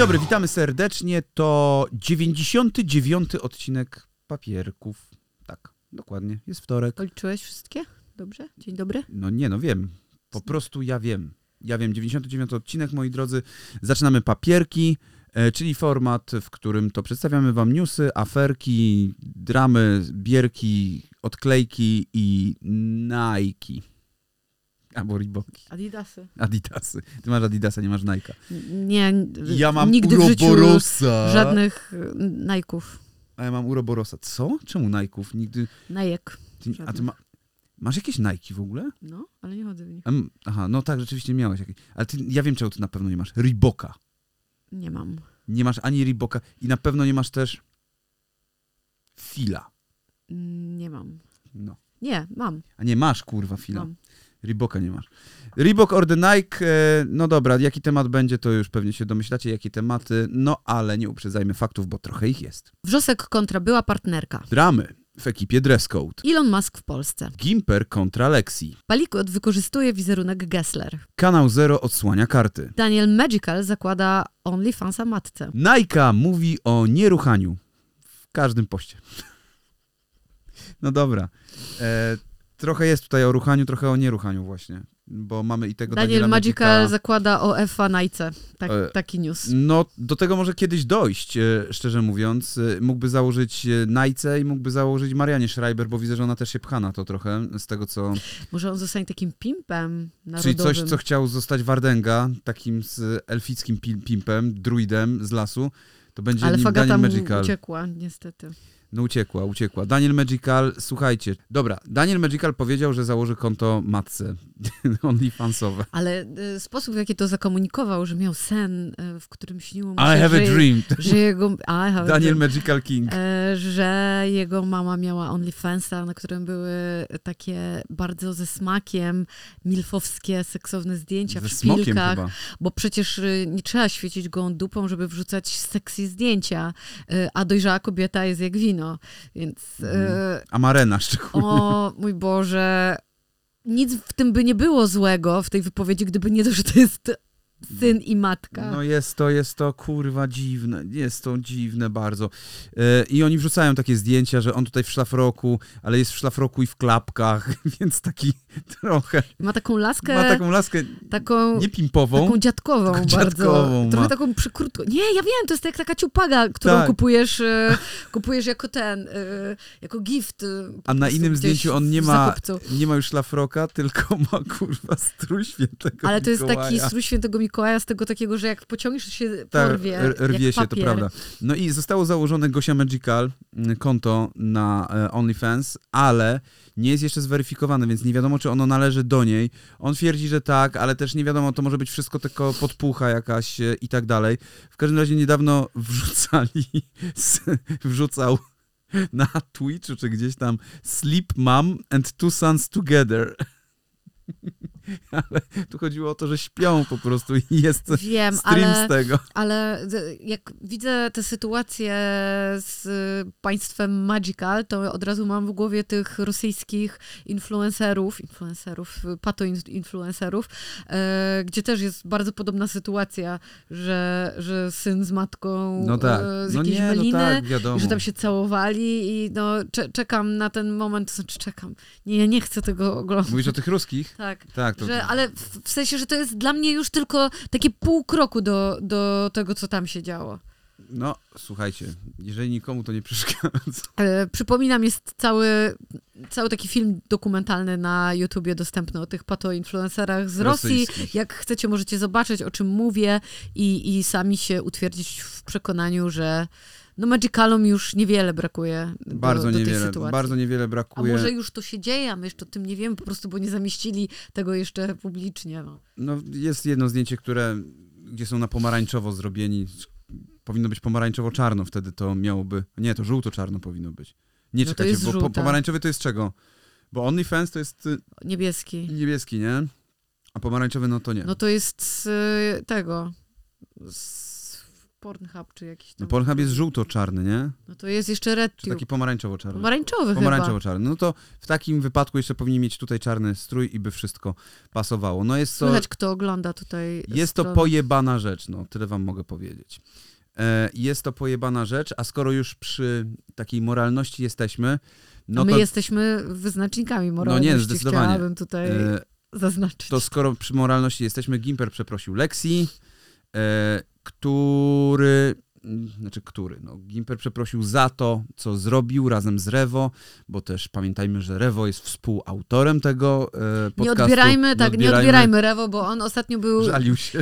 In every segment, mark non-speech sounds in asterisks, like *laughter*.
dobry, witamy serdecznie. To 99 odcinek papierków. Tak, dokładnie. Jest wtorek. Policzyłeś wszystkie? Dobrze? Dzień dobry. No nie, no wiem. Po prostu ja wiem. Ja wiem, 99 odcinek, moi drodzy. Zaczynamy papierki, e, czyli format, w którym to przedstawiamy wam newsy, aferki, dramy, bierki, odklejki i Nike. Albo Reeboki. Adidasy. Adidasy. Ty masz Adidasa, nie masz Nike'a. Nie, Ja mam nigdy Uroborosa. żadnych Nike'ów. A ja mam Uroborosa. Co? Czemu Nike'ów? Nigdy... Najek. A ty ma... masz jakieś Nike w ogóle? No, ale nie chodzę w nich. Aha, no tak, rzeczywiście miałeś jakieś. Ale ty, ja wiem, czego ty na pewno nie masz. Reeboka. Nie mam. Nie masz ani Reeboka i na pewno nie masz też Fila. Mm, Nie mam. No. Nie, mam. A nie, masz kurwa Fila. mam. Reeboka nie masz. Reebok or the Nike, e, no dobra, jaki temat będzie, to już pewnie się domyślacie, jakie tematy, no ale nie uprzedzajmy faktów, bo trochę ich jest. Wrzosek kontra była partnerka. Dramy w ekipie Dress Code. Elon Musk w Polsce. Gimper kontra Lexi. Palikot wykorzystuje wizerunek Gessler. Kanał Zero odsłania karty. Daniel Magical zakłada OnlyFansa matce. Nike mówi o nieruchaniu. W każdym poście. *laughs* No dobra. E, trochę jest tutaj o ruchaniu, trochę o nieruchaniu właśnie. Bo mamy i tego Daniel Daniela Magical Magicala. zakłada o FA Najce. Tak, E, taki news. No, do tego może kiedyś dojść, e, szczerze mówiąc. E, Mógłby założyć e, Najce i mógłby założyć Marianie Schreiber, bo widzę, że ona też się pcha na to trochę, z tego co... Może on zostanie takim pimpem narodowym. Czyli coś, co chciał zostać Wardenga, takim z elfickim pim- pimpem, druidem z lasu, to będzie Ale nim Fagata Daniel Magical. uciekła, niestety. No uciekła, uciekła. Daniel Magical, słuchajcie, dobra, Daniel Magical powiedział, że założy konto matce *laughs* OnlyFansowe. Ale y, sposób, w jaki to zakomunikował, że miał sen, y, w którym śniło mu I się, have że, a dream. że jego... I a Daniel. Magical King. E, że jego mama miała OnlyFansa, na którym były takie bardzo ze smakiem milfowskie, seksowne zdjęcia Ze w szpilkach, chyba. bo przecież y, nie trzeba świecić gołą dupą, żeby wrzucać sexy zdjęcia, y, a dojrzała kobieta jest jak wino, więc... y, Mhm. Amarena szczególnie. O mój Boże. Nic w tym by nie było złego w tej wypowiedzi, gdyby nie to, że to jest syn i matka. No jest to, jest to kurwa dziwne, jest to dziwne bardzo. E, I oni wrzucają takie zdjęcia, że on tutaj w szlafroku, ale jest w szlafroku i w klapkach, *laughs* więc taki *laughs* trochę, Ma taką laskę, ma taką laskę taką, nie pimpową, taką dziadkową taką bardzo. dziadkową ma. trochę taką przykurtką. Nie, ja wiem, to jest jak taka ciupaga, którą Tak. kupujesz, e, *laughs* kupujesz jako ten, e, jako gift. a na innym zdjęciu on nie ma, nie ma już szlafroka, tylko ma kurwa strój świętego Ale to jest taki Mikołaja. strój świętego Mikołaja z tego takiego, że jak pociągniesz, to się Tak, porwie. rwie się, to prawda. No i zostało założone Gosia Magical mm, konto na e, OnlyFans, ale nie jest jeszcze zweryfikowane, więc nie wiadomo, czy ono należy do niej. On twierdzi, że tak, ale też nie wiadomo, to może być wszystko tylko podpucha jakaś e, i tak dalej. W każdym razie niedawno *laughs* wrzucali, wrzucał na Twitchu czy gdzieś tam Sleep Mom and Two Sons Together. *laughs* *laughs* Ale tu chodziło o to, że śpią po prostu i jest Wiem, stream ale... z tego. Ale jak widzę tę sytuację z państwem Magical, to od razu mam w głowie tych rosyjskich influencerów, influencerów, pato-influencerów, e, gdzie też jest bardzo podobna sytuacja, że, że syn z matką No tak. e, z No jakiejś nie, no meliny, tak, wiadomo. i że tam się całowali i no, cze- czekam na ten moment, to znaczy czekam. Nie, ja nie chcę tego oglądać. Mówisz o tych ruskich? Tak. Tak, to... Że, ale w, w sensie, że to jest dla mnie już tylko takie pół kroku do, do tego, co tam się działo. No, słuchajcie, jeżeli nikomu to nie przeszkadza. *laughs* E, przypominam, jest cały, cały taki film dokumentalny na YouTubie dostępny o tych pato-influencerach z Rosji. Jak chcecie, możecie zobaczyć, o czym mówię i, i sami się utwierdzić w przekonaniu, że no Magicalom już niewiele brakuje do, Bardzo do tej niewiele, sytuacji. bardzo niewiele A brakuje. może już to się dzieje, a my jeszcze o tym nie wiemy po prostu, bo nie zamieścili tego jeszcze publicznie. No. No, jest jedno zdjęcie, które, gdzie są na pomarańczowo zrobieni. Powinno być pomarańczowo-czarno, wtedy to miałoby... Nie, to żółto-czarno powinno być. Nie, No czekajcie, bo po, pomarańczowy to jest czego? Bo OnlyFans to jest y, Niebieski. niebieski, nie? A pomarańczowy no to nie. No to jest z y, tego. Z Pornhub czy jakiś No tam. Pornhub jest żółto-czarny, nie? No to jest jeszcze RedTube. taki pomarańczowo-czarny? Pomarańczowy. Pomarańczowo-czarny. No to w takim wypadku jeszcze powinien mieć tutaj czarny strój i by wszystko pasowało. No jest to, Słychać, kto ogląda tutaj jest to stronę. pojebana rzecz, no tyle wam mogę powiedzieć. E, jest to pojebana rzecz, a skoro już przy takiej moralności jesteśmy, no A my to, jesteśmy wyznacznikami moralności, nie, zdecydowanie. chciałabym tutaj e, zaznaczyć. to skoro przy moralności jesteśmy, Gimper przeprosił Lexi, e, który, znaczy który, no Gimper przeprosił za to, co zrobił razem z Rewo, bo też pamiętajmy, że Rewo jest współautorem tego e, podcastu. nie odbierajmy, tak, nie odbierajmy Rewo, bo on ostatnio był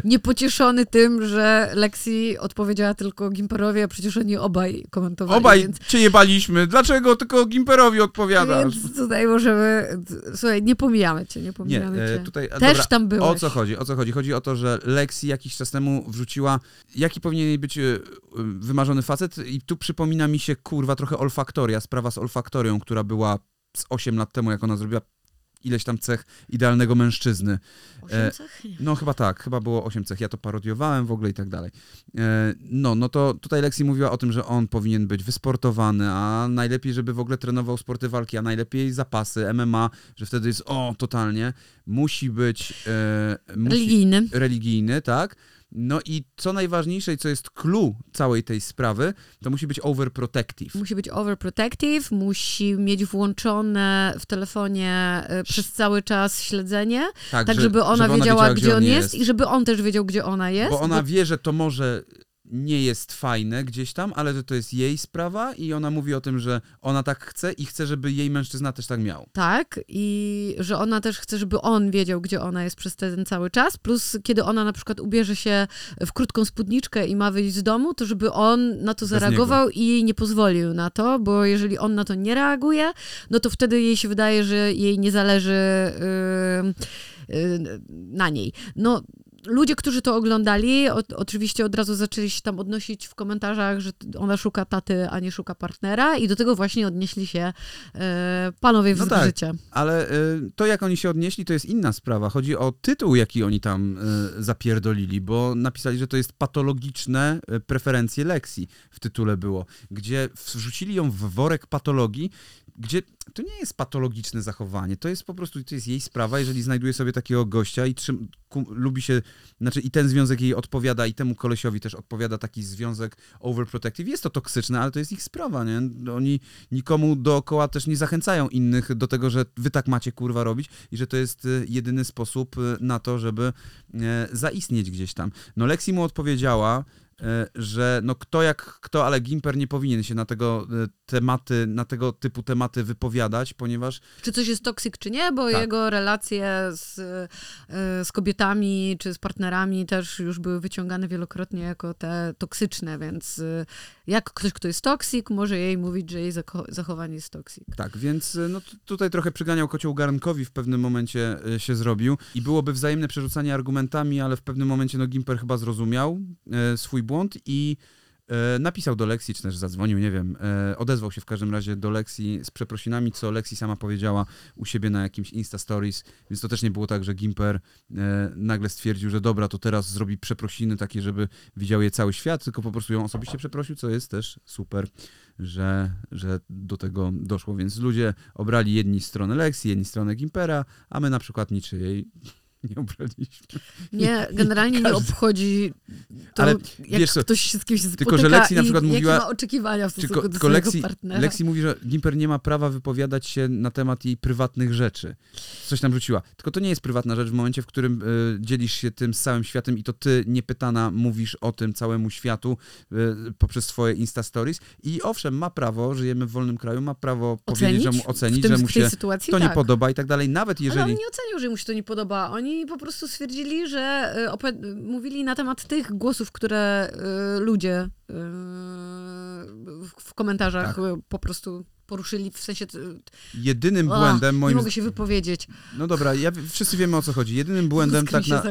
niepocieszony tym, że Lexi odpowiedziała tylko Gimperowi, a przecież oni obaj komentowali. Obaj więc, cię jebaliśmy, dlaczego tylko Gimperowi odpowiadasz? więc tutaj możemy... Słuchaj, nie pomijamy cię, nie Nie, pomijamy e, cię. tutaj, Też dobra, tam byłeś. O co chodzi? O co chodzi? Chodzi o to, że Lexi jakiś czas temu wrzuciła, jaki powinien być e, wymarzony facet i tu przypomina mi się, kurwa, trochę olfaktoria, sprawa z olfaktorią, która była z 8 lat temu, jak ona zrobiła ileś tam cech idealnego mężczyzny. Osiem e, cech? No chyba tak, chyba było 8 cech, ja to parodiowałem w ogóle i tak dalej. E, No, no to tutaj Lexi mówiła o tym, że on powinien być wysportowany, a najlepiej, żeby w ogóle trenował sporty walki, a najlepiej zapasy, MMA, że wtedy jest o, totalnie. Musi być... E, musi, Religijny. religijny, tak? No i co najważniejsze i co jest clue całej tej sprawy, to musi być overprotective. Musi być overprotective, musi mieć włączone w telefonie y, przez cały czas śledzenie, tak, że- żeby ona wiedziała, wiedziała, gdzie on jest, jest. i żeby on też wiedział, gdzie ona jest. Bo ona bo- wie, że to może nie jest fajne gdzieś tam, ale że to jest jej sprawa i ona mówi o tym, że ona tak chce i chce, żeby jej mężczyzna też tak miał. Tak, i że ona też chce, żeby on wiedział, gdzie ona jest przez ten cały czas. Plus, kiedy ona na przykład ubierze się w krótką spódniczkę i ma wyjść z domu, to żeby on na to zareagował i jej nie pozwolił na to, bo jeżeli on na to nie reaguje, no to wtedy jej się wydaje, że jej nie zależy yy, yy, na niej. No. Ludzie, którzy to oglądali, o, oczywiście od razu zaczęli się tam odnosić w komentarzach, że ona szuka taty, a nie szuka partnera, i do tego właśnie odnieśli się e, panowie No w tak. życia. Ale y, to, jak oni się odnieśli, to jest inna sprawa. Chodzi o tytuł, jaki oni tam y, zapierdolili, bo napisali, że to jest patologiczne y, preferencje Lexi w tytule było, gdzie wrzucili ją w worek patologii, gdzie to nie jest patologiczne zachowanie, to jest po prostu, to jest jej sprawa, jeżeli znajduje sobie takiego gościa i trzym, lubi się, znaczy i ten związek jej odpowiada i temu kolesiowi też odpowiada taki związek overprotective. Jest to toksyczne, ale to jest ich sprawa, nie? Oni nikomu dookoła też nie zachęcają innych do tego, że wy tak macie kurwa robić i że to jest y, jedyny sposób y, na to, żeby e, zaistnieć gdzieś tam. No Lexi mu odpowiedziała, że no kto jak kto, ale Gimper nie powinien się na tego e, tematy, na tego typu tematy wypowiadać, ponieważ Czy coś jest toksyk, czy nie, bo Tak. jego relacje z, y, z kobietami czy z partnerami też już były wyciągane wielokrotnie jako te toksyczne, więc jak ktoś, kto jest toksyk, może jej mówić, że jej zachowanie jest toksyk. Tak, więc y, no, tutaj trochę przyganiał kocioł garnkowi w pewnym momencie y, się zrobił i byłoby wzajemne przerzucanie argumentami, ale w pewnym momencie no Gimper chyba zrozumiał e, swój błąd i napisał do Lexi, czy też zadzwonił, nie wiem, e, odezwał się w każdym razie do Lexi z przeprosinami, co Lexi sama powiedziała u siebie na jakimś Insta Stories, więc to też nie było tak, że Gimper e, nagle stwierdził, że dobra, to teraz zrobi przeprosiny takie, żeby widział je cały świat, tylko po prostu ją osobiście przeprosił, co jest też super że, że do tego doszło. Więc ludzie obrali jedni stronę Lexi, jedni stronę Gimpera, a my na przykład niczyjej nie obraliśmy. Nie, generalnie nie obchodzi to, Ale jak wiesz co, ktoś się z kimś spotyka tylko, że Lexi na przykład jakie mówiła- ma oczekiwania w stosunku Tylko, do tylko Lexi, partnera. Lexi mówi, że Gimper nie ma prawa wypowiadać się na temat jej prywatnych rzeczy. Coś tam rzuciła. Tylko to nie jest prywatna rzecz w momencie, w którym y, dzielisz się tym z całym światem i to ty niepytana mówisz o tym całemu światu y, poprzez swoje Insta Stories. I owszem, ma prawo, żyjemy w wolnym kraju, ma prawo powiedzieć, że mu ocenić, tym, że mu się to tak. nie podoba i tak dalej. Nawet Ale jeżeli... on nie ocenił, że mu się to nie podoba. Oni po prostu stwierdzili, że y, mówili na temat tych głosów, które y, ludzie y, w, komentarzach Tak. po prostu poruszyli, w sensie... Jedynym ach, błędem Nie moim mogę się wypowiedzieć. No dobra, ja, wszyscy wiemy o co chodzi. Jedynym błędem tak na,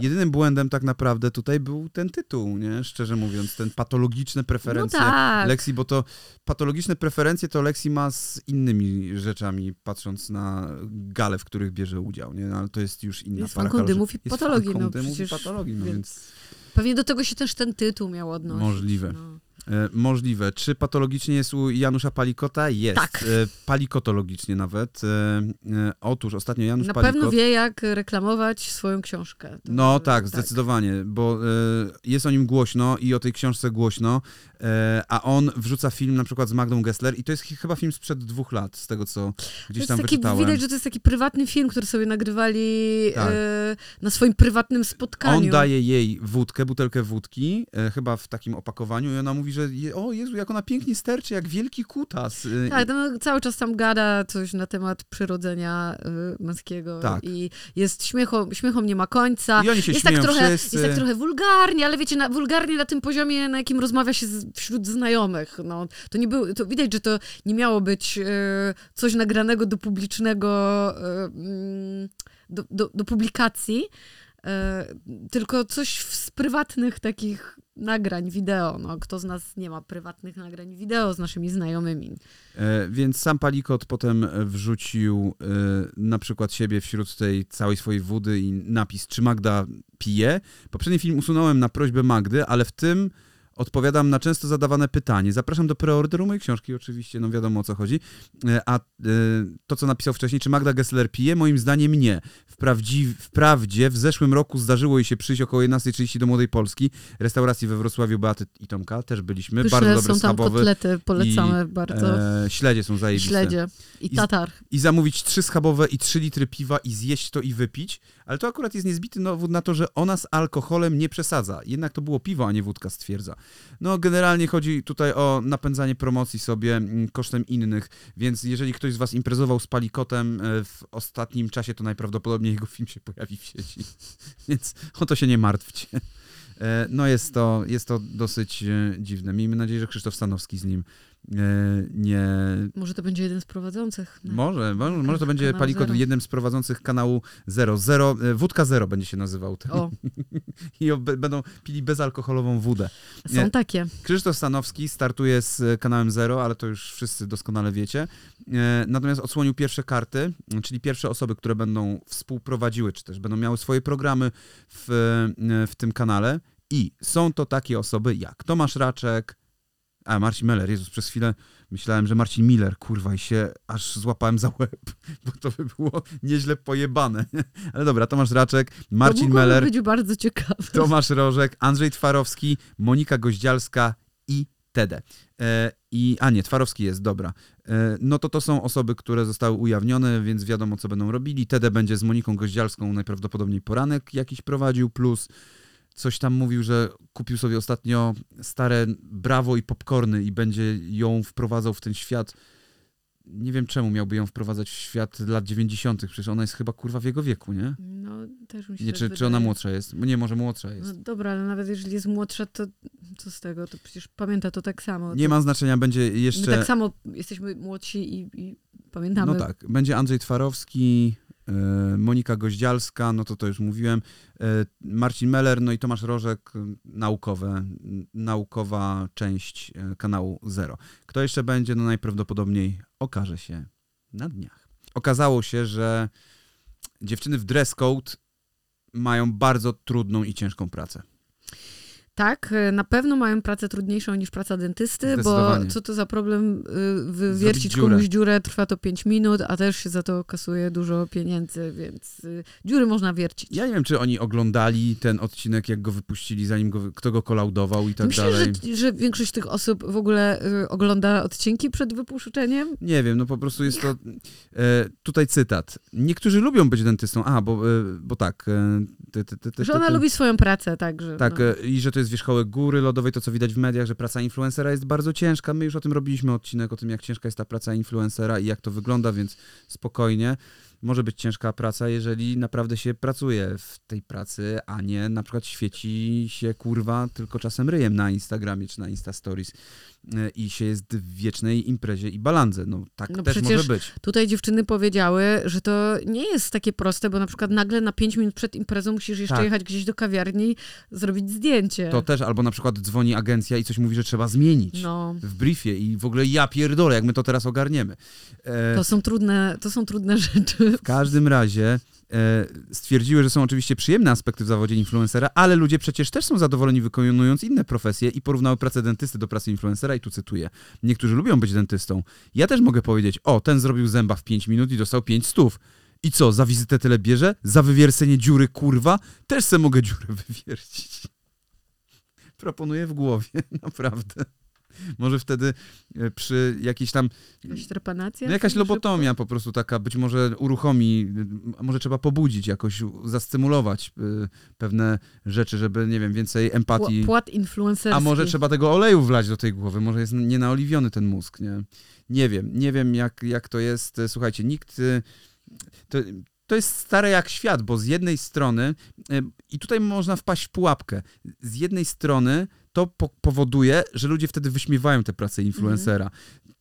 jedynym błędem tak naprawdę tutaj był ten tytuł, nie? Szczerze mówiąc, ten patologiczne preferencje No tak. Lexi, bo to patologiczne preferencje to Lexi ma z innymi rzeczami, patrząc na gale, w których bierze udział, nie? No, ale to jest już inna Jest para fanką dymów i Jest patologii, fanką no przecież, patologii, no więc... Pewnie do tego się też ten tytuł miał odnosić. Możliwe. No. E, możliwe. Czy patologicznie jest u Janusza Palikota? Jest. Tak. E, palikotologicznie nawet. E, otóż ostatnio Janusz Na Palikot... pewno wie, jak reklamować swoją książkę. To- No tak, zdecydowanie, bo jest o nim głośno i o tej książce głośno, a on wrzuca film na przykład z Magdą Gessler i to jest ch- chyba film sprzed dwóch lat, z tego co gdzieś tam taki, wyczytałem. widać, że to jest taki prywatny film, który sobie nagrywali Tak. na swoim prywatnym spotkaniu. On daje jej wódkę, butelkę wódki, chyba w takim opakowaniu i ona mówi, że o Jezu, jak ona pięknie sterczy, jak wielki kutas. E, Tak, no, cały czas tam gada coś na temat przyrodzenia y, męskiego Tak. i jest śmiecho, śmiechom nie ma końca. I oni się jest tak, trochę, wszyscy. jest tak trochę wulgarnie, ale wiecie, na, wulgarnie na tym poziomie, na jakim rozmawia się z, wśród znajomych. No, to nie było, to widać, że to nie miało być y, coś nagranego do publicznego, y, mm, do, do, do publikacji, y, tylko coś z prywatnych takich nagrań wideo. No, kto z nas nie ma prywatnych nagrań wideo z naszymi znajomymi? E, Więc sam Palikot potem wrzucił e, na przykład siebie wśród tej całej swojej wody i napis, czy Magda pije. Poprzedni film usunąłem na prośbę Magdy, ale w tym odpowiadam na często zadawane pytanie. Zapraszam do preorderu mojej książki, oczywiście, no wiadomo o co chodzi. E, A e, to, co napisał wcześniej, czy Magda Gessler pije? Moim zdaniem nie. Wprawdzi, wprawdzie w zeszłym roku zdarzyło jej się przyjść około 11.30 do Młodej Polski, restauracji we Wrocławiu Beaty i Tomka, też byliśmy. Pyszne Bardzo dobry są tam schabowy. kotlety, polecamy bardzo. E, śledzie są I zajebiste. śledzie. I I tatar. I zamówić trzy schabowe i trzy litry piwa i zjeść to i wypić. Ale to akurat jest niezbity dowód na to, że ona z alkoholem nie przesadza. Jednak to było piwo, a nie wódka, stwierdza. No generalnie chodzi tutaj o napędzanie promocji sobie mm, kosztem innych, więc jeżeli ktoś z was imprezował z Palikotem e, w ostatnim czasie, to najprawdopodobniej jego film się pojawi w sieci. *laughs* Więc o to się nie martwcie. E, No jest to, jest to dosyć e, dziwne. Miejmy nadzieję, że Krzysztof Stanowski z nim nie, Może to będzie jeden z prowadzących. Może, może, może to będzie Palikot Zero. jednym z prowadzących kanału Zero. Zero e, Wódka Zero będzie się nazywał. Ten. O, *laughs* I będą pili bezalkoholową wódę. są Nie. takie. Krzysztof Stanowski startuje z e, kanałem Zero, ale to już wszyscy doskonale wiecie. E, Natomiast odsłonił pierwsze karty, czyli pierwsze osoby, które będą współprowadziły, czy też będą miały swoje programy w, e, w tym kanale. I są to takie osoby jak Tomasz Raczek, a Marcin Meller, Jezus, przez chwilę myślałem, że Marcin Miller, kurwa, i się aż złapałem za łeb, *laughs* bo to by było nieźle pojebane. *laughs* Ale dobra, Tomasz Raczek, Marcin to Meller, być bardzo ciekawe. Tomasz Rożek, Andrzej Twarowski, Monika Goździalska i Tede. E, I, a nie, Twarowski jest, dobra. E, no to to są osoby, które zostały ujawnione, więc wiadomo, co będą robili. Tede będzie z Moniką Goździalską najprawdopodobniej poranek jakiś prowadził, plus coś tam mówił, że kupił sobie ostatnio stare Brawo i popcorny i będzie ją wprowadzał w ten świat. Nie wiem czemu miałby ją wprowadzać w świat lat 90. Przecież ona jest chyba kurwa w jego wieku, nie? No, też mi się Nie, tak czy, czy ona młodsza jest? Nie, może młodsza jest. No dobra, ale nawet jeżeli jest młodsza, to co z tego? To przecież pamięta to tak samo. Nie to ma znaczenia, będzie My jeszcze. tak samo jesteśmy młodsi i, i pamiętamy. No tak, będzie Andrzej Twarowski, Monika Goździalska, no to to już mówiłem, e, Marcin Meller, no i Tomasz Rożek, e, naukowe, naukowa część e, kanału Zero. Kto jeszcze będzie, no najprawdopodobniej okaże się na dniach. Okazało się, że dziewczyny w dress code mają bardzo trudną i ciężką pracę. Tak, y, na pewno mają pracę trudniejszą niż praca dentysty, bo co to za problem y, wywiercić dziurę. komuś dziurę, trwa to 5 minut, a też się za to kasuje dużo pieniędzy, więc y, dziury można wiercić. Ja nie wiem, czy oni oglądali ten odcinek, jak go wypuścili, zanim go, kto go kolaudował i tak Myślę, dalej. że, że większość tych osób w ogóle ogląda odcinki przed wypuszczeniem. Nie wiem, no po prostu jest to. E, tutaj cytat. Niektórzy lubią być dentystą. A, bo, e, bo tak. E, ty, ty, ty, ty, Że ty, ona ty. lubi swoją pracę, także. Tak, no. i że to jest wierzchołek góry lodowej, to co widać w mediach, że praca influencera jest bardzo ciężka. My już o tym robiliśmy odcinek, o tym jak ciężka jest ta praca influencera i jak to wygląda, więc spokojnie. Może być ciężka praca, jeżeli naprawdę się pracuje w tej pracy, a nie na przykład świeci się kurwa tylko czasem ryjem na Instagramie czy na Insta Stories e, i się jest w wiecznej imprezie i balandze. No tak No też może być. Tutaj dziewczyny powiedziały, że to nie jest takie proste, bo na przykład nagle na 5 minut przed imprezą musisz jeszcze Tak. jechać gdzieś do kawiarni, zrobić zdjęcie. To też, albo na przykład dzwoni agencja i coś mówi, że trzeba zmienić No, w briefie i w ogóle ja pierdolę, jak my to teraz ogarniemy. E, to są trudne, to są trudne *laughs* rzeczy. W każdym razie e, stwierdziły, że są oczywiście przyjemne aspekty w zawodzie influencera, ale ludzie przecież też są zadowoleni wykonując inne profesje i porównały pracę dentysty do pracy influencera i tu cytuję. Niektórzy lubią być dentystą. Ja też mogę powiedzieć, o, ten zrobił zęba w 5 minut i dostał 5 stów. I co, za wizytę tyle bierze? Za wywiercenie dziury, kurwa? Też se mogę dziurę *laughs* wywiercić. Proponuję w głowie, *laughs* naprawdę. Może wtedy e, przy jakiejś tam Jakaś trepanacja? no jakaś Szybko? lobotomia po prostu taka, być może uruchomi, może trzeba pobudzić, jakoś zastymulować y, pewne rzeczy, żeby, nie wiem, więcej empatii. Pł- Płat influencerski. A może trzeba tego oleju wlać do tej głowy, może jest nienaoliwiony ten mózg, nie? Nie wiem, nie wiem jak, jak to jest. Słuchajcie, nikt... y, To, to jest stare jak świat, bo z jednej strony, y, i tutaj można wpaść w pułapkę, z jednej strony to po powoduje, że ludzie wtedy wyśmiewają tę pracę influencera.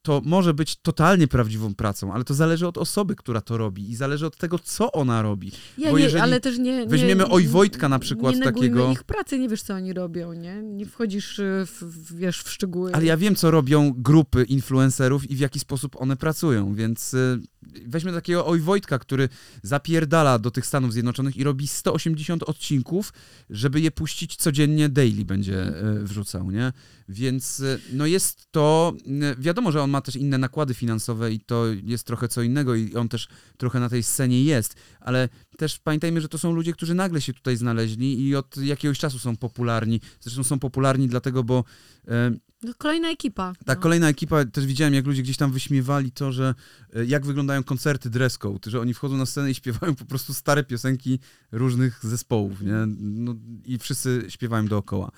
To może być totalnie prawdziwą pracą, ale to zależy od osoby, która to robi i zależy od tego, co ona robi. Ja bo nie, jeżeli ale też nie, nie... weźmiemy Oj Wojtka na przykład nie takiego- ich pracy, nie wiesz, co oni robią, nie? Nie wchodzisz, y, w, wiesz, w szczegóły. Ale ja wiem, co robią grupy influencerów i w jaki sposób one pracują, więc y, weźmy takiego Oj Wojtka, który zapierdala do tych Stanów Zjednoczonych i robi 180 odcinków, żeby je puścić codziennie, daily będzie y, wrzucał, nie? Więc no jest to, wiadomo, że on ma też inne nakłady finansowe i to jest trochę co innego i on też trochę na tej scenie jest, ale też pamiętajmy, że to są ludzie, którzy nagle się tutaj znaleźli i od jakiegoś czasu są popularni. Zresztą są popularni dlatego, bo y, No, kolejna ekipa. ta no. kolejna ekipa, też widziałem, jak ludzie gdzieś tam wyśmiewali to, że e, jak wyglądają koncerty dress code, że oni wchodzą na scenę i śpiewają po prostu stare piosenki różnych zespołów, nie? No, I wszyscy śpiewają dookoła.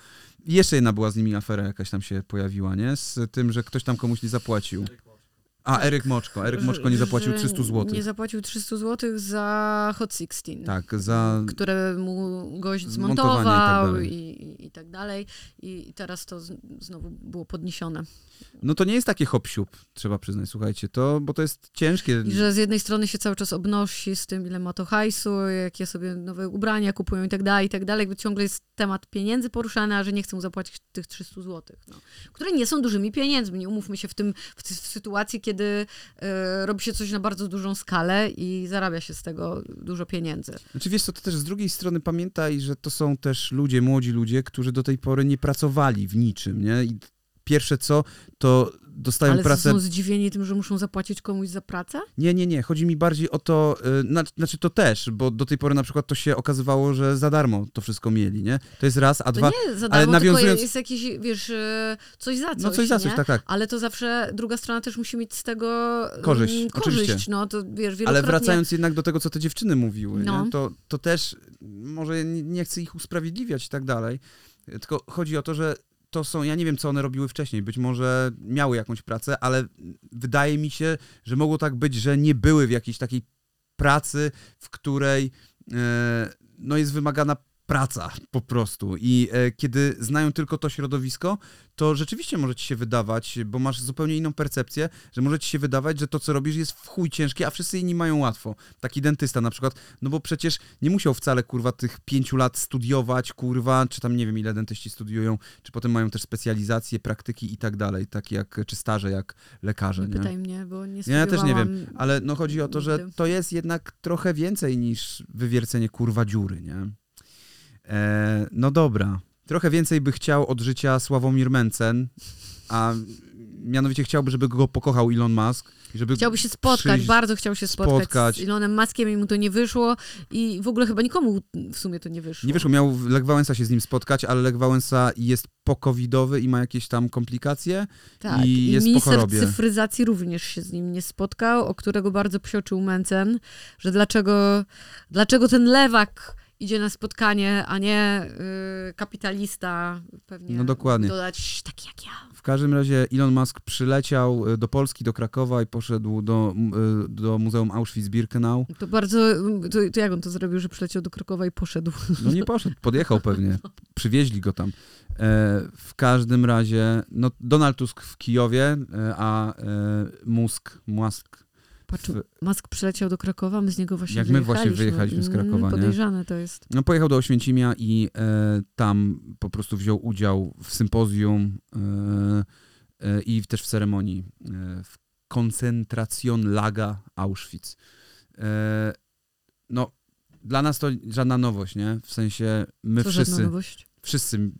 Jeszcze jedna była z nimi afera jakaś tam się pojawiła, nie? Z tym, że ktoś tam komuś nie zapłacił. A, Eryk Moczko. Eryk Moczko nie zapłacił Że 300 zł. Nie zapłacił 300 zł za Hot 16. Tak, za... Które mu gość tak zmontował i, i, i tak dalej. I teraz to znowu było podniesione. No to nie jest takie hop trzeba przyznać, słuchajcie, to, bo to jest ciężkie. I że z jednej strony się cały czas obnosi z tym, ile ma to hajsu, jakie sobie nowe ubrania kupują i tak dalej, i tak dalej. Ciągle jest temat pieniędzy poruszany, a że nie chcą zapłacić tych 300 zł. No. Które nie są dużymi pieniędzmi. Nie umówmy się w tym, w, w sytuacji, kiedy e, robi się coś na bardzo dużą skalę i zarabia się z tego dużo pieniędzy. Znaczy wiesz co, to też z drugiej strony pamiętaj, że to są też ludzie, młodzi ludzie, którzy do tej pory nie pracowali w niczym, nie? I pierwsze co, to dostają Ale pracę... są zdziwieni tym, że muszą zapłacić komuś za pracę? Nie, nie, nie. Chodzi mi bardziej o to, y, na, znaczy to też, bo do tej pory na przykład to się okazywało, że za darmo to wszystko mieli, nie? To jest raz, a To dwa... nie za ale darmo, tylko nawiązując- jest jakieś, wiesz, e, coś za coś. no coś za nie? coś, tak, tak. Ale to zawsze druga strona też musi mieć z tego Korzyść, mm, oczywiście. korzyść. No to wiesz, Ale wielokrotnie... wracając jednak do tego, co te dziewczyny mówiły, No. nie? To, to też, może nie, nie chcę ich usprawiedliwiać i tak dalej, tylko chodzi o to, że to są, ja nie wiem, co one robiły wcześniej, być może miały jakąś pracę, ale wydaje mi się, że mogło tak być, że nie były w jakiejś takiej pracy, w której e, no jest wymagana praca po prostu i e, kiedy znają tylko to środowisko, to rzeczywiście może ci się wydawać, bo masz zupełnie inną percepcję, że może ci się wydawać, że to, co robisz jest w chuj ciężkie, a wszyscy inni mają łatwo. Taki dentysta na przykład, no bo przecież nie musiał wcale, kurwa, tych pięciu lat studiować, kurwa, czy tam nie wiem, ile dentyści studiują, czy potem mają też specjalizacje, praktyki i tak dalej, takie jak, czy staże jak lekarze, Nie nie? pytaj mnie, bo nie Ja też nie wiem, ale no chodzi o to, że to jest jednak trochę więcej niż wywiercenie kurwa dziury, nie? E, no dobra. Trochę więcej by chciał od życia Sławomir Mencen, a mianowicie chciałby, żeby go pokochał Elon Musk. Żeby Chciałby się spotkać, przyjść- bardzo chciał się spotkać, spotkać. z Elonem Muskiem i mu to nie wyszło i w ogóle chyba nikomu w sumie to nie wyszło. Nie wyszło, miał Lech Wałęsa się z nim spotkać, ale Lech Wałęsa jest pokowidowy i ma jakieś tam komplikacje. Tak, i i, jest po minister chorobie. cyfryzacji również się z nim nie spotkał, o którego bardzo psioczył Mencen, że dlaczego, dlaczego ten lewak idzie na spotkanie, a nie y, kapitalista, pewnie No dokładnie. dodać taki jak ja. W każdym razie Elon Musk przyleciał e, do Polski, do Krakowa i poszedł do, e, do Muzeum Auschwitz-Birkenau. To bardzo, to, to jak on to zrobił, że przyleciał do Krakowa i poszedł? No nie poszedł, podjechał pewnie. *laughs* Przywieźli go tam. E, w każdym razie, no Donald Tusk w Kijowie, e, a e, Musk, Musk Patrz, Musk przyleciał do Krakowa, my z niego właśnie Jak my właśnie wyjechaliśmy. z Mm, Krakowa, nie? Podejrzane to jest. no, pojechał do Oświęcimia i e, tam po prostu wziął udział w sympozjum e, e, i też w ceremonii e, w Koncentracjon Laga Auschwitz. E, no, dla nas to żadna nowość, nie? W sensie my Co żadna wszyscy, nowość? Wszyscy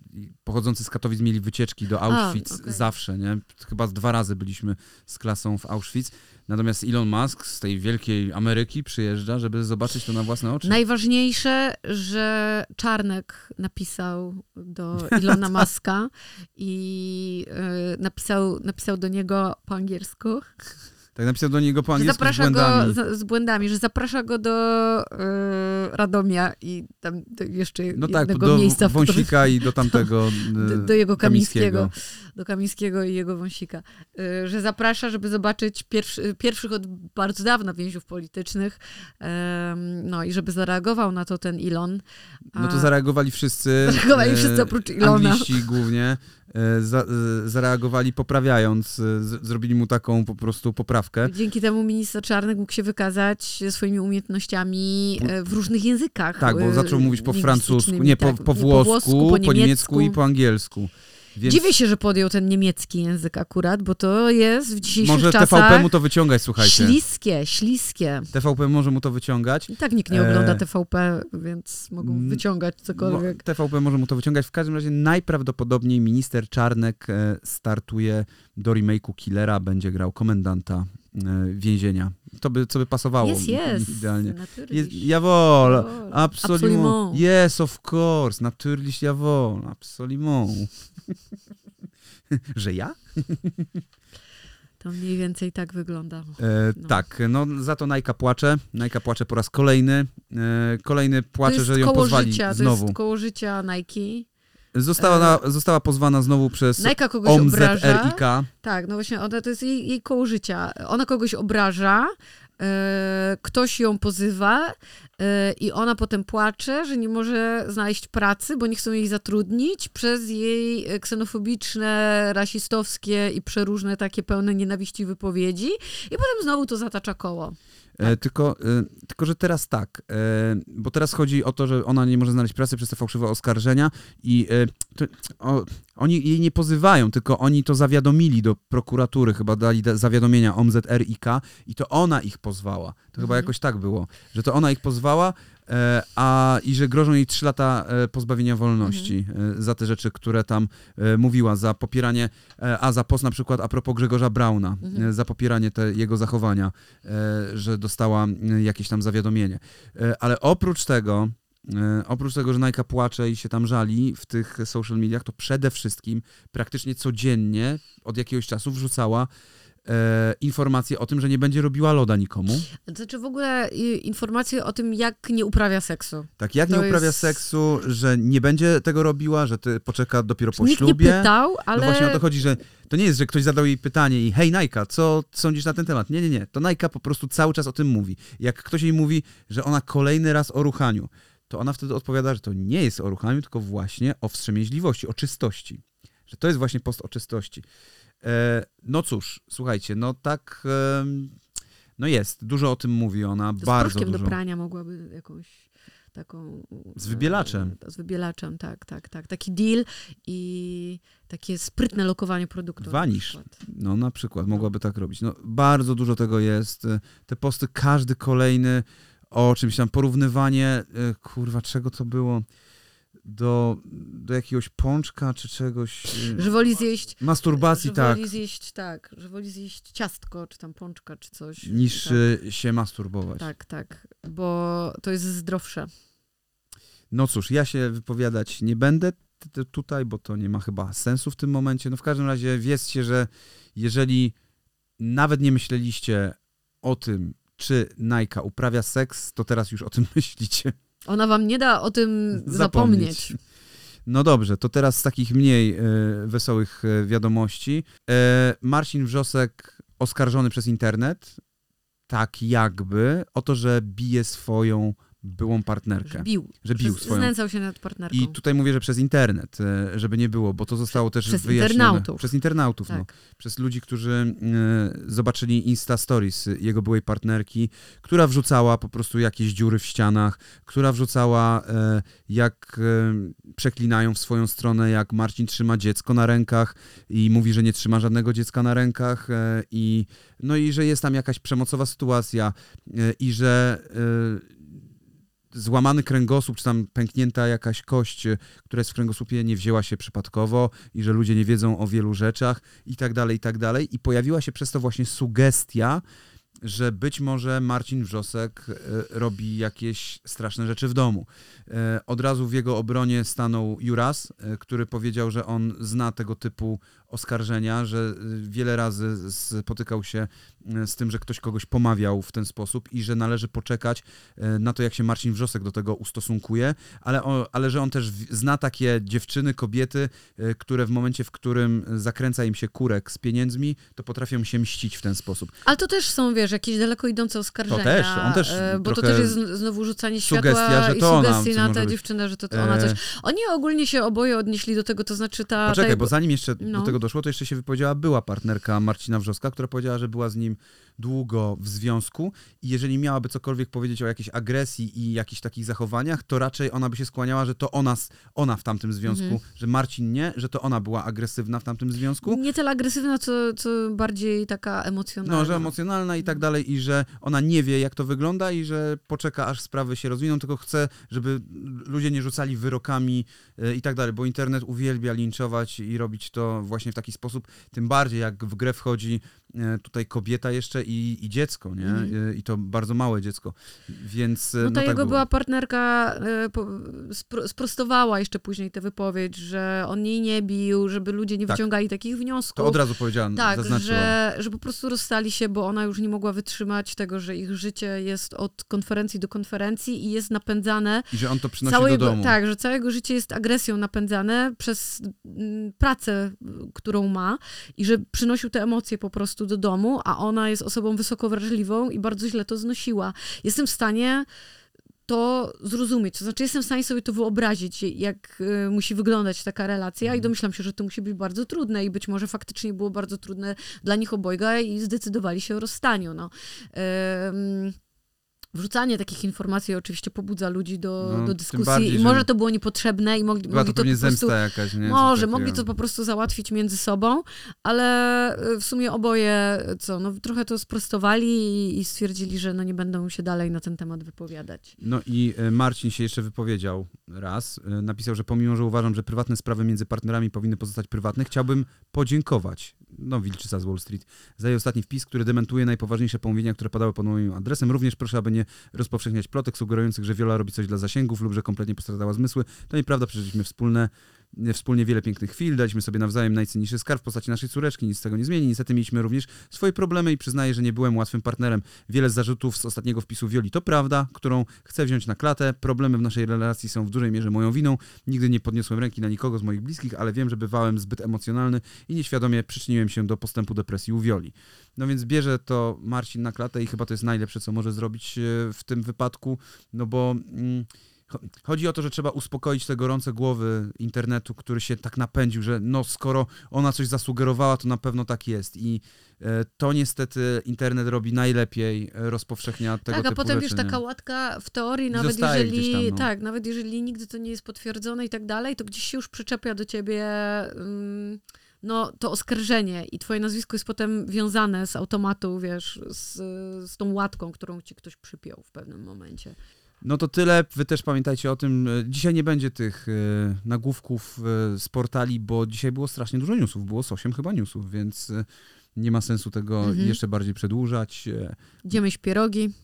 pochodzący z Katowic mieli wycieczki do Auschwitz okej. zawsze, nie? Chyba dwa razy byliśmy z klasą w Auschwitz. Natomiast Elon Musk z tej wielkiej Ameryki przyjeżdża, żeby zobaczyć to na własne oczy. Najważniejsze, że Czarnek napisał do Ilona *laughs* Maska i y, napisał, napisał do niego po angielsku, Tak napisał do niego po że angielsku z zaprasza błędami. go z, z błędami, że zaprasza go do y, Radomia i tam do jeszcze No tak, jednego do miejsca, w Wąsika i do tamtego *laughs* do, y, do jego Kamińskiego, Kamińskiego. do Kamińskiego i jego Wąsika, y, że zaprasza, żeby zobaczyć pierwszy, pierwszych od bardzo dawna więźniów politycznych, em, no i żeby zareagował na to ten Ilon. No to A- zareagowali wszyscy. Zareagowali e, wszyscy oprócz Ilona. Angliści głównie. E, Za, e, zareagowali poprawiając, e, z, zrobili mu taką po prostu poprawkę. Dzięki temu minister Czarnek mógł się wykazać swoimi umiejętnościami w różnych językach. Tak, bo zaczął mówić po francusku, nie, po, tak, po włosku, po, niemiecku i niemiecku. po angielsku. Więc Dziwię się, że podjął ten niemiecki język akurat, bo to jest w dzisiejszych może czasach TVP mu to wyciągać, słuchajcie. śliskie, śliskie. TVP może mu to wyciągać. I tak nikt nie ogląda E, TVP, więc mogą wyciągać cokolwiek. TVP może mu to wyciągać. W każdym razie najprawdopodobniej minister Czarnek e, startuje do remake'u Killera, będzie grał komendanta więzienia. To by, co by pasowało Jest, jest. idealnie. Jest, jawohl, Jawohl. absolument. Yes, of course, natürlich, jawohl, absolument. *laughs* Że ja? To mniej więcej tak wygląda. E, No. Tak, no za to Najka płacze. Najka płacze po raz kolejny. E, kolejny To płacze, że ją pozwali życia, to znowu. jest koło życia Nike. Została, na, została pozwana znowu przez Nike kogoś obraża. OMZRIK. Tak, no właśnie, ona, to jest jej, jej koło życia. Ona kogoś obraża, e, ktoś ją pozywa e, i ona potem płacze, że nie może znaleźć pracy, bo nie chcą jej zatrudnić przez jej e, ksenofobiczne, rasistowskie i przeróżne takie pełne nienawiści wypowiedzi i potem znowu to zatacza koło. E, tylko, e, tylko, że teraz tak, e, bo teraz chodzi o to, że ona nie może znaleźć pracy przez te fałszywe oskarżenia i to, o, oni jej nie pozywają, tylko oni to zawiadomili do prokuratury, chyba dali da- zawiadomienia OMZRIK i to ona ich pozwała. To chyba Mhm. jakoś tak było, że to ona ich pozwała, a i że grożą jej 3 lata e, pozbawienia wolności e, za te rzeczy, które tam e, mówiła, za popieranie, e, a za post na przykład a propos Grzegorza Brauna, Mhm. e, za popieranie te, jego zachowania, e, że dostała e, jakieś tam zawiadomienie. E, ale oprócz tego, e, oprócz tego, że Nike płacze i się tam żali w tych social mediach, to przede wszystkim praktycznie codziennie od jakiegoś czasu wrzucała e, informacje o tym, że nie będzie robiła loda nikomu. Znaczy w ogóle y, informacje o tym, jak nie uprawia seksu. Tak, jak To nie uprawia jest- seksu, że nie będzie tego robiła, że ty poczeka dopiero po Nikt nie ślubie. pytał, ale... No właśnie o to chodzi, że to nie jest, że ktoś zadał jej pytanie i hej Najka, co sądzisz na ten temat? Nie, nie, nie. To Najka po prostu cały czas o tym mówi. Jak ktoś jej mówi, że ona kolejny raz o ruchaniu, to ona wtedy odpowiada, że to nie jest o ruchaniu, tylko właśnie o wstrzemięźliwości, o czystości. Że to jest właśnie post o czystości. E, no cóż, słuchajcie, no tak... no jest, dużo o tym mówi ona, z bardzo dużo. do prania mogłaby jakąś taką... Z wybielaczem. e, Z wybielaczem, tak, tak, tak. Taki deal i takie sprytne lokowanie produktu. Wanisz. No na przykład, mogłaby tak robić. No, bardzo dużo tego jest. E, Te posty, każdy kolejny o czymś tam, porównywanie, kurwa, czego to było, do, do jakiegoś pączka czy czegoś. e, Że woli zjeść... Masturbacji, że tak, woli zjeść, tak, że woli zjeść ciastko, czy tam pączka, czy coś. niż tak, się masturbować. tak, tak, bo to jest zdrowsze. No cóż, ja się wypowiadać nie będę tutaj, bo to nie ma chyba sensu w tym momencie. No w każdym razie wiedzcie, że jeżeli nawet nie myśleliście o tym, czy Najka uprawia seks, to teraz już o tym *laughs* myślicie. Ona wam nie da o tym zapomnieć. No dobrze, to teraz z takich mniej e, wesołych e, wiadomości. E, Marcin Wrzosek oskarżony przez internet, tak jakby, o to, że bije swoją byłą partnerkę. Że bił. Że bił Przez- swoją Znęcał się nad partnerką. I tutaj mówię, że przez internet, e, żeby nie było, bo to zostało też Przez wyjaśnione. internautów. Przez internautów, no. tak. Przez ludzi, którzy e, zobaczyli Insta Stories jego byłej partnerki, która wrzucała po prostu jakieś dziury w ścianach, która wrzucała e, jak e, przeklinają w swoją stronę, jak Marcin trzyma dziecko na rękach i mówi, że nie trzyma żadnego dziecka na rękach i no i że jest tam jakaś przemocowa sytuacja i że złamany kręgosłup, czy tam pęknięta jakaś kość, e, która jest w kręgosłupie, nie wzięła się przypadkowo i że ludzie nie wiedzą o wielu rzeczach i tak dalej, i tak dalej. I pojawiła się przez to właśnie sugestia, że być może Marcin Wrzosek e, robi jakieś straszne rzeczy w domu. E, Od razu w jego obronie stanął Juras, który powiedział, że on zna tego typu oskarżenia, że e, wiele razy spotykał się e, z tym, że ktoś kogoś pomawiał w ten sposób i że należy poczekać e, na to, jak się Marcin Wrzosek do tego ustosunkuje, ale, ale że on też zna takie dziewczyny, kobiety, które w momencie, w którym zakręca im się kurek z pieniędzmi, to potrafią się mścić w ten sposób. Ale to też są, wiesz, jakieś daleko idące oskarżenia. To też, on też e, Bo to też jest zn- znowu rzucanie światła że i to ona sugestii coś na tę dziewczynę, że to, to ona E, coś... Oni ogólnie się oboje odnieśli do tego, to znaczy ta... Poczekaj, ta bo zanim jeszcze no. do tego doszło, to jeszcze się wypowiedziała była partnerka Marcina Wrzoska, która powiedziała, że była z nim długo w związku i jeżeli miałaby cokolwiek powiedzieć o jakiejś agresji i jakichś takich zachowaniach, to raczej ona by się skłaniała, że to ona, ona w tamtym związku, Mhm. że Marcin nie, że to ona była agresywna w tamtym związku. Nie tyle agresywna, co, co bardziej taka emocjonalna. No, że emocjonalna i tak dalej, i że ona nie wie, jak to wygląda, i że poczeka, aż sprawy się rozwiną, tylko chce, żeby ludzie nie rzucali wyrokami e, i tak dalej, bo internet uwielbia linczować i robić to właśnie w taki sposób, tym bardziej jak w grę wchodzi tutaj kobieta jeszcze i, i dziecko, nie? Mhm. E, I to bardzo małe dziecko, więc e, No no, ta tak jego było. była partnerka e, sprostowała jeszcze później tę wypowiedź, że on jej nie bił, żeby ludzie nie Tak. wyciągali takich wniosków. To od razu powiedziałam, Tak, zaznaczyła. że, że po prostu rozstali się, bo ona już nie mogła wytrzymać tego, że ich życie jest od konferencji do konferencji i jest napędzane. I że on to przynosi do domu. tak, że całe jego życie jest agresją napędzane przez mm, pracę, którą ma i że przynosił te emocje po prostu do domu, a ona jest osobą wysoko wrażliwą i bardzo źle to znosiła. Jestem w stanie to zrozumieć. To znaczy, jestem w stanie sobie to wyobrazić, jak y, musi wyglądać taka relacja Mhm. i domyślam się, że to musi być bardzo trudne i być może faktycznie było bardzo trudne dla nich obojga i zdecydowali się o rozstaniu. No. Ym, Wrzucanie takich informacji oczywiście pobudza ludzi do, No, do dyskusji bardziej, i że- może to było niepotrzebne i mogli, mogli to pewnie po prostu... zemsta jakaś, nie? Może, mogli to po prostu załatwić między sobą, ale y, w sumie oboje, co, no trochę to sprostowali i, i stwierdzili, że no nie będą się dalej na ten temat wypowiadać. No i e, Marcin się jeszcze wypowiedział raz. E, Napisał, że pomimo, że uważam, że prywatne sprawy między partnerami powinny pozostać prywatne, chciałbym podziękować, no Wilczyca z Wall Street, za jej ostatni wpis, który dementuje najpoważniejsze pomówienia, które padały pod moim adresem. Również proszę, aby nie rozpowszechniać plotek sugerujących, że Wiola robi coś dla zasięgów lub że kompletnie postradała zmysły. To nieprawda, przeżyliśmy wspólne wspólnie wiele pięknych chwil, daliśmy sobie nawzajem najcenniejszy skarb w postaci naszej córeczki, nic z tego nie zmieni. Niestety mieliśmy również swoje problemy i przyznaję, że nie byłem łatwym partnerem. Wiele zarzutów z ostatniego wpisu Wioli to prawda, którą chcę wziąć na klatę. Problemy w naszej relacji są w dużej mierze moją winą. Nigdy nie podniosłem ręki na nikogo z moich bliskich, ale wiem, że bywałem zbyt emocjonalny i nieświadomie przyczyniłem się do postępu depresji u Wioli. No więc bierze to Marcin na klatę i chyba to jest najlepsze, co może zrobić e, w tym wypadku, no bo... Mm, Chodzi o to, że trzeba uspokoić te gorące głowy internetu, który się tak napędził, że no skoro ona coś zasugerowała, to na pewno tak jest. I e, to niestety internet robi najlepiej, e, rozpowszechnia tego tak, a typu potem rzeczy. wiesz, taka łatka w teorii, nawet zostaje jeżeli, tam, no. tak, nawet jeżeli nigdy to nie jest potwierdzone i tak dalej, to gdzieś się już przyczepia do ciebie ym, no, to oskarżenie i twoje nazwisko jest potem wiązane z automatu, wiesz, z, z tą łatką, którą ci ktoś przypiął w pewnym momencie. No to tyle. Wy też pamiętajcie o tym. e, Dzisiaj nie będzie tych e, nagłówków e, z portali, bo dzisiaj było strasznie dużo newsów. Było z 8 chyba newsów, więc nie ma sensu tego Mhm. jeszcze bardziej przedłużać. Idziemy pierogi.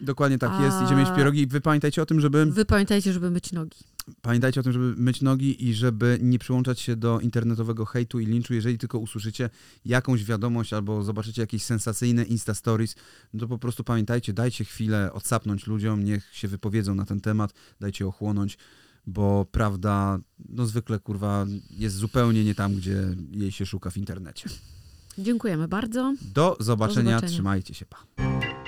Dokładnie tak A- jest. Idziemy jeść pierogi. Wy pamiętajcie o tym, żeby... Wy pamiętajcie, żeby myć nogi. Pamiętajcie o tym, żeby myć nogi i żeby nie przyłączać się do internetowego hejtu i linczu. Jeżeli tylko usłyszycie jakąś wiadomość albo zobaczycie jakieś sensacyjne Insta Stories, no to po prostu pamiętajcie, dajcie chwilę odsapnąć ludziom, niech się wypowiedzą na ten temat, dajcie ochłonąć, bo prawda, no zwykle kurwa jest zupełnie nie tam, gdzie jej się szuka w internecie. Dziękujemy bardzo. Do zobaczenia, zobaczenia. trzymajcie się, pa.